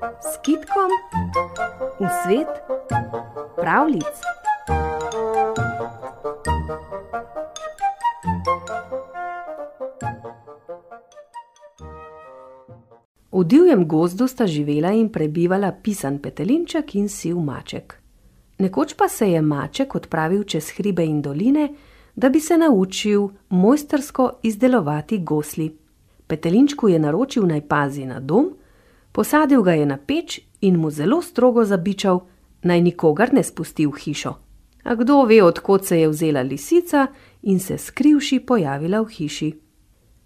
s kitkom v svet pravlic. V divjem gozdu sta živela in prebivala pisan petelinček in siv maček. Nekoč pa se je maček odpravil čez hribe in doline, da bi se naučil mojstrsko izdelovati gosli. Petelinčku je naročil naj pazi na dom, posadil ga je na peč in mu zelo strogo zabičal, naj nikogar ne spusti v hišo. A kdo ve, odkot se je vzela lisica in se skrivši pojavila v hiši.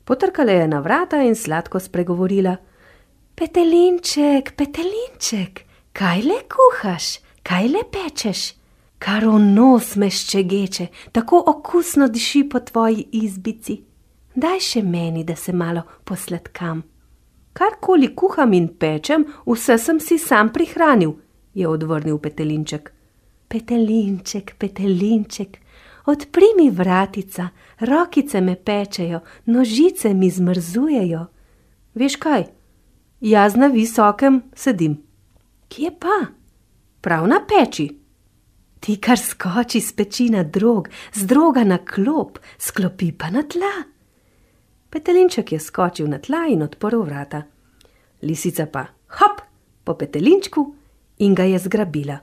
Potrkala je na vrata in sladko spregovorila: Petelinček, petelinček, kaj le kuhaš, kaj le pečeš? Kar v nos me ščegeče, tako okusno diši po tvoji izbici. Daj še meni, da se malo posladkam. Karkoli kuham in pečem, vse sem si sam prihranil, je odvrnil petelinček. Petelinček, petelinček, odpri mi vratica, rokice me pečejo, nožice mi zmrzujejo. Veš kaj? Jaz na visokem sedim. Kje pa? Prav na peči. Ti kar skoči z peči na drog, z droga na klop, sklopi pa na tla. Petelinček je skočil na tla in odprl vrata. Lisica pa hop po petelinčku in ga je zgrabila.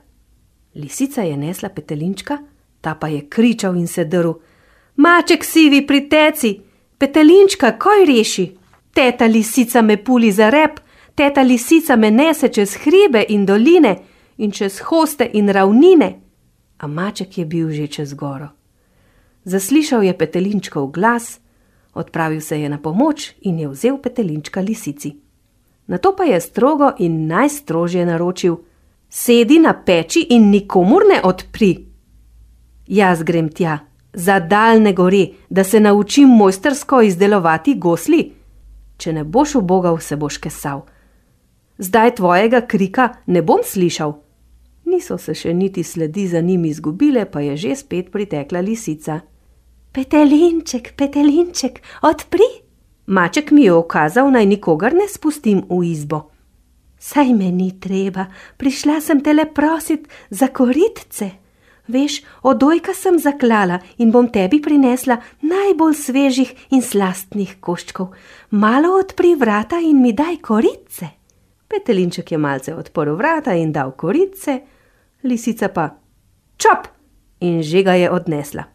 Lisica je nesla petelinčka, ta pa je kričal in se drl: Maček sivi pri teci, petelinčka, koj reši? Teta lisica me puli za rep, teta lisica me nese čez hribe in doline in čez hoste in ravnine. A maček je bil že čez goro. Zaslišal je petelinčkov glas, Odpravil se je na pomoč in je vzel petelinčka lisici. Na to pa je strogo in najstrožje naročil: Sedi na peči in nikomur ne odpri. Jaz grem tja, za daljne gore, da se naučim mojstersko izdelovati gosli. Če ne boš ubogal, se boš kesal. Zdaj tvojega krika ne bom slišal. Niso se še niti sledi za njim izgubile, pa je že spet pritekla lisica. Petelinček, petelinček, odpri! Maček mi je ukazal, naj nikogar ne spustim v izbo. Saj me ni treba, prišla sem te le prosit za koritce. Veš, odojka sem zaklala in bom tebi prinesla najbolj svežih in slastnih koščkov. Malo odpri vrata in mi daj koritce. Petelinček je malce odprl vrata in dal koritce, lisica pa čop in že ga je odnesla.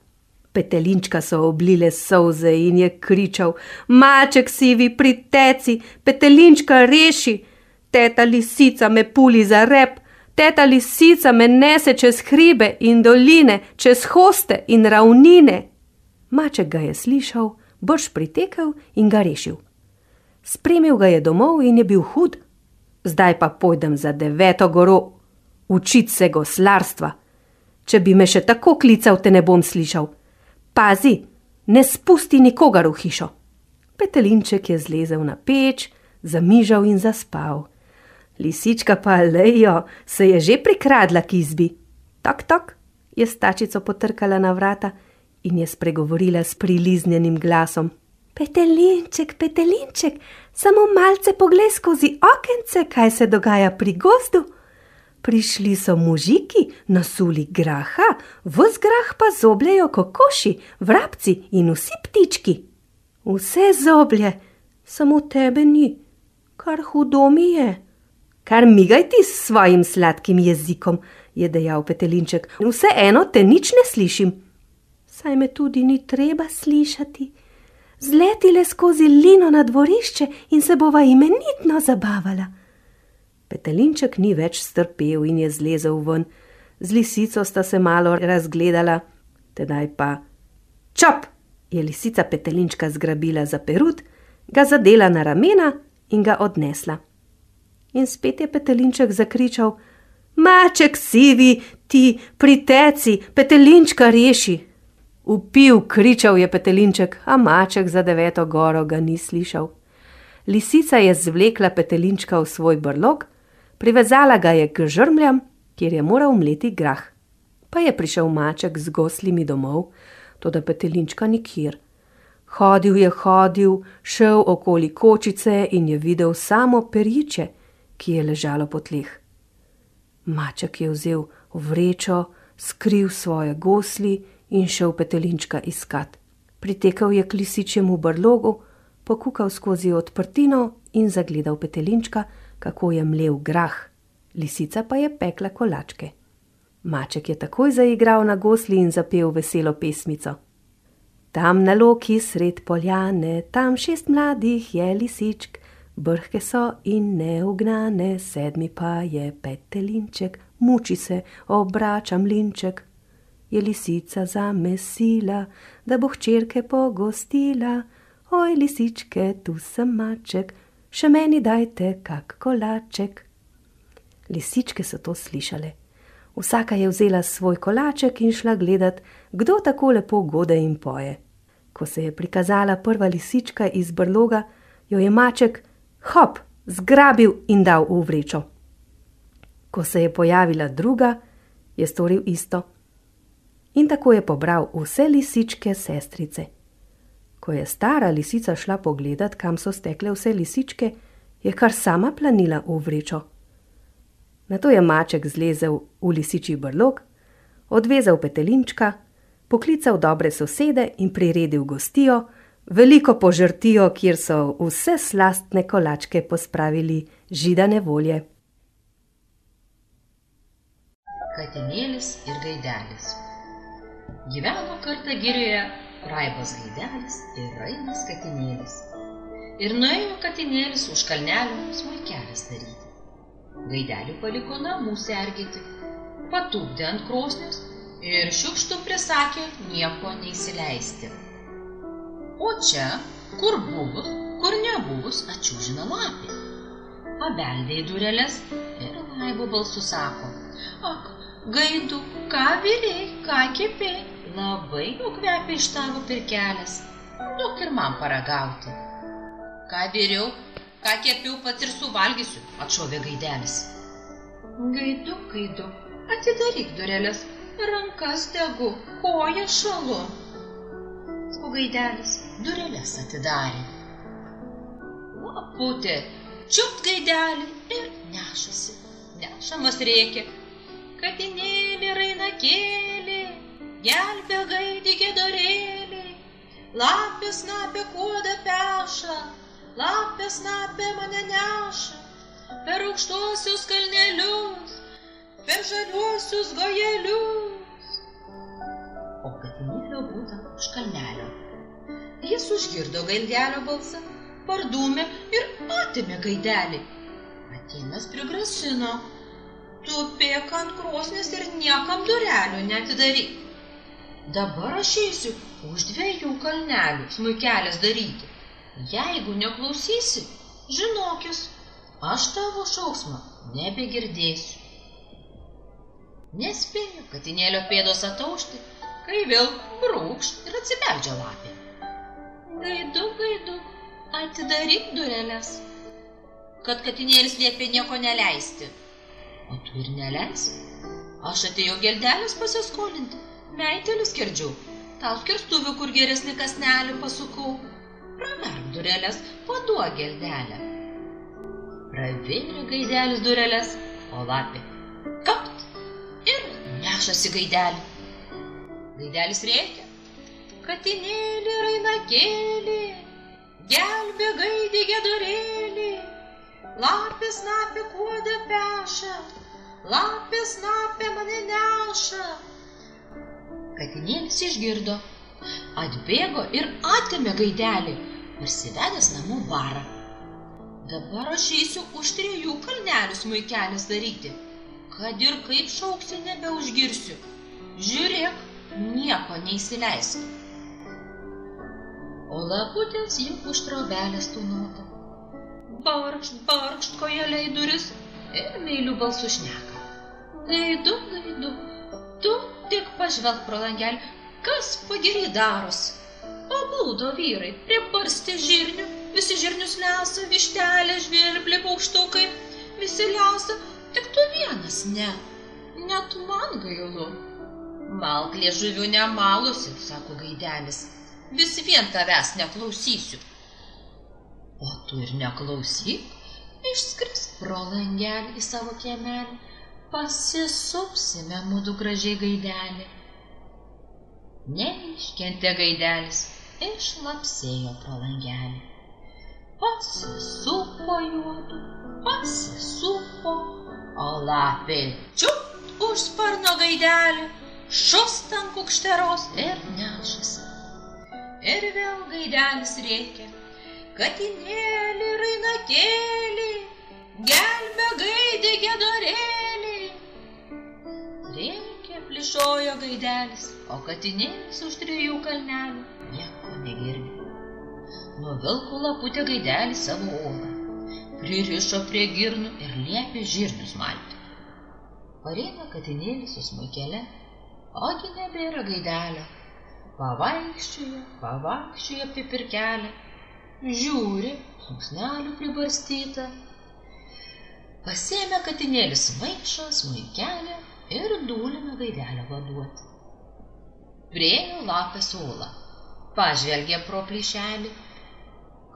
Petelinčka so oblile solze in je kričal: Maček sivi pri teci, petelinčka reši, teta lisica me puli za rep, teta lisica me nese čez hribe in doline, čez hoste in ravnine. Maček ga je slišal, brž pritekel in ga rešil. Spremil ga je domov in je bil hud. Zdaj pa pojdem za deveto goro, učit se goslarstva. Če bi me še tako klical, te ne bom slišal. Pazi, ne spusti nikogar v hišo. Petelinček je zlezel na peč, zamižal in zaspal. Lisička pa lejo se je že prikradla k izbi. Tak, tak, je stačico potrkala na vrata in je spregovorila s priliznjenim glasom. Petelinček, petelinček, samo malce poglej skozi okence, kaj se dogaja pri gozdu. Prišli so mužiki, nasuli graha, vz grah pa zobljajo kokoši, vrabci in vsi ptički. Vse zoblje, samo tebe ni, kar hudo mi je. Kar migaj ti s svojim sladkim jezikom, je dejal Petelinček, vseeno te nič ne slišim. Saj me tudi ni treba slišati. Zletile skozi lino na dvorišče in se bova imenitno zabavala. Petelinček ni več strpel in je zlezel ven, z lisico sta se malo razgledala, tedaj pa čop je lisica Petelinčka zgrabila za perut, ga zadela na ramena in ga odnesla. In spet je Petelinček zakričal: Maček sivi, ti priteci, Petelinčka reši! Upil, kričal je Petelinček, a maček za deveto goro ga ni slišal. Lisica je zvlekla Petelinčka v svoj brlog, privezala ga je k žrmljam, kjer je moral mleti grah. Pa je prišel maček z goslimi domov, to da petelinčka nikjer. Hodil je, hodil, šel okoli kočice in je videl samo periče ki je ležalo po tleh. Maček je vzel vrečo, skril svoje gosli in šel petelinčka iskat. Pritekel je k lisičjemu brlogu, pokukal skozi odprtino in zagledal petelinčka, kako je mlev grah, lisica pa je pekla kolačke. Maček je takoj zaigral na gosli in zapel veselo pesmico. Tam na loki sred poljane, tam šest mladih je lisičk, brhke so in neugnane, sedmi pa je petelinček, muči se, obrača mlinček. Je lisica zamesila, da bo hčerke pogostila, oj lisičke, tu sem maček, še meni dajte kak kolaček. Lisičke so to slišale. Vsaka je vzela svoj kolaček in šla gledat, kdo tako lepo gode in poje. Ko se je prikazala prva lisička iz brloga, jo je maček hop zgrabil in dal v vrečo. Ko se je pojavila druga, je storil isto. In tako je pobral vse lisičke sestrice. Ko je stara lisica šla pogledat, kam so stekle vse lisičke, je kar sama planila v vrečo. Na to je maček zlezel v lisičji brlog, odvezal petelinčka, poklical dobre sosede in priredil gostijo, veliko požrtijo, kjer so vse slastne kolačke pospravili židane volje. Katinėlis ir gaidelis. Gyveno kartą girioje Raibos gaidelis ir Rainas katinėlis. Ir nuėjo katinėlis už kalnelio smulkelis daryti. Gaidelį paliko namų sergėti, patūpdė ant krosnius ir šiukštų prisakė nieko neįsileisti. O čia, kur buvus, kur nebuvus, ačiūžina lapė. Pabeldė į dureles ir laivo balsu sako, ak, gaidu, ką viriai, ką kepiai, labai jau kvepia iš tavo pirkelės, duok ir man paragauti. Ką viriau, ką kepiau, pat ir suvalgysiu, atšovė gaidelis. Gaidu, gaidu, atidaryk dureles, rankas degu, koją šalu o gaidelis dureles atidarė. Laputė čiupt gaidelį ir nešasi, nešamas rėkia. Katinėlė raina kėlė, gelbė gaidį gedorėlį, lapė snapė kuodą peša, lapė snapė mane neša, per aukštuosius kalnelius, per žaliuosius gojelius. O katinėlio būtent už kalnelio. Jis užgirdo gaidelio balsą, pardūmė ir atėmė gaidelį. Atėmęs prigrasino, tu pėk ant krosnės ir niekam durelių netidaryk. Dabar aš eisiu už dviejų kalnelių smuikelės daryti. Jeigu neklausysi, žinokis, aš tavo šauksmą nebegirdėsiu. Nespėju katinėlio pėdos ataušti, kai vėl brūkšt ir atsibeldžia lapė. Gaidu, gaidu, atidaryk dureles, kad katinėlis liepė nieko neleisti. O tu ir neleisi. Aš atėjau geldelės pasiskolinti, meitelius skerdžiau, tau skirstuvių, kur geresnį kasnelį pasukau. Praverk dureles, paduok geldelę. Pravėrė gaidelis dureles, o lapė kapt ir nešasi gaidelį. Gaidelis rėkia. Katinėlį raina kėlė, gelbė gaidį gedurėlį, lapės napė kuodą peša, lapės napė mane neša. Katinėlis išgirdo, atbėgo ir atėmė gaidelį, parsivedęs namų barą. Dabar aš eisiu už trijų kalnelių smaikelės daryti, kad ir kaip šauksiu nebeužgirsiu. Žiūrėk, nieko neįsileisk. O laputės jau už trobelės tūnota. Barkšt, barkšt kojeliai duris ir meilių balsų šneka. Gaidu, gaidu, tu tik pažvelg pro langelį, kas pagirį darosi. O būdo vyrai prie barstė žirnių, visi žirnius lesa, vištelė, žvirblė, paukštukai, visi lesa, tik tu vienas ne. Net man gailu. Malk liežuvių nemalusi, sako gaidelis, vis vien tavęs neklausysiu. O tu ir neklausyk, išskris pro langelį į savo kiemelį, pasisupsime mūdu gražiai gaidelį. Neiškentė gaidelis, išlapsėjo pro langelį. Pasisupo juodu, pasisupo, o lapė čiut už sparno gaidelį, šust ant kukšteros ir nešasi. Ir vėl gaidelis reikia, katinėlį, rainakėlį, gelbė gaidį gedorėlį. Plišojo gaidelis, o katinėlis už trijų kalnelių nieko negirdi. Nuvilko laputė gaidelį savo olą, pririšo prie girnų ir liepė žirnius malti. Pareina katinėlis su smukele, ogi nebėra gaidelio. Pavaikščioja, pavaikščioja apie pirkelę, žiūri, sunksnelių pribarstyta. Pasėmė katinėlis maišą, smuikelę gaidelę vaduoti. Priejo lapę suolą, pažvelgė pro plyšelį,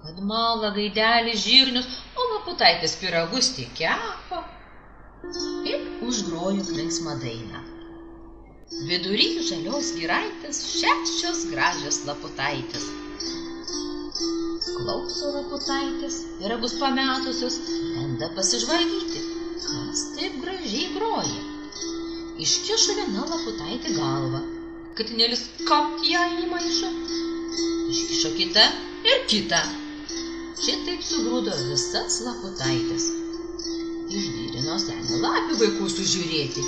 kad mala gaidelį žirnius, o laputaitės piragus tik kepa. Ir užgrojo linksmą dainą. Vidury žalios giraitės šešios gražios laputaitės. Klauso laputaitės, piragus pametusios, banda pasižvalgyti, kas taip gražiai groja. Iškišo viena laputaitė galvą, katinėlis kapt ją į maišą. Iškišo kita ir kita. Šitaip sugrūdo visas laputaitės. Išdyrino senį lapių vaikų sužiūrėti.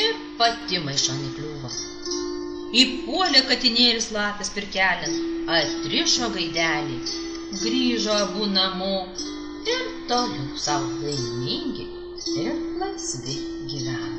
Ir pati maišan įkliuvo. Įpuolė katinėlis lapės pirkelin, atrišo gaidelį, grįžo abu namo ir toliau savo laimingi ir laisvi gyveno.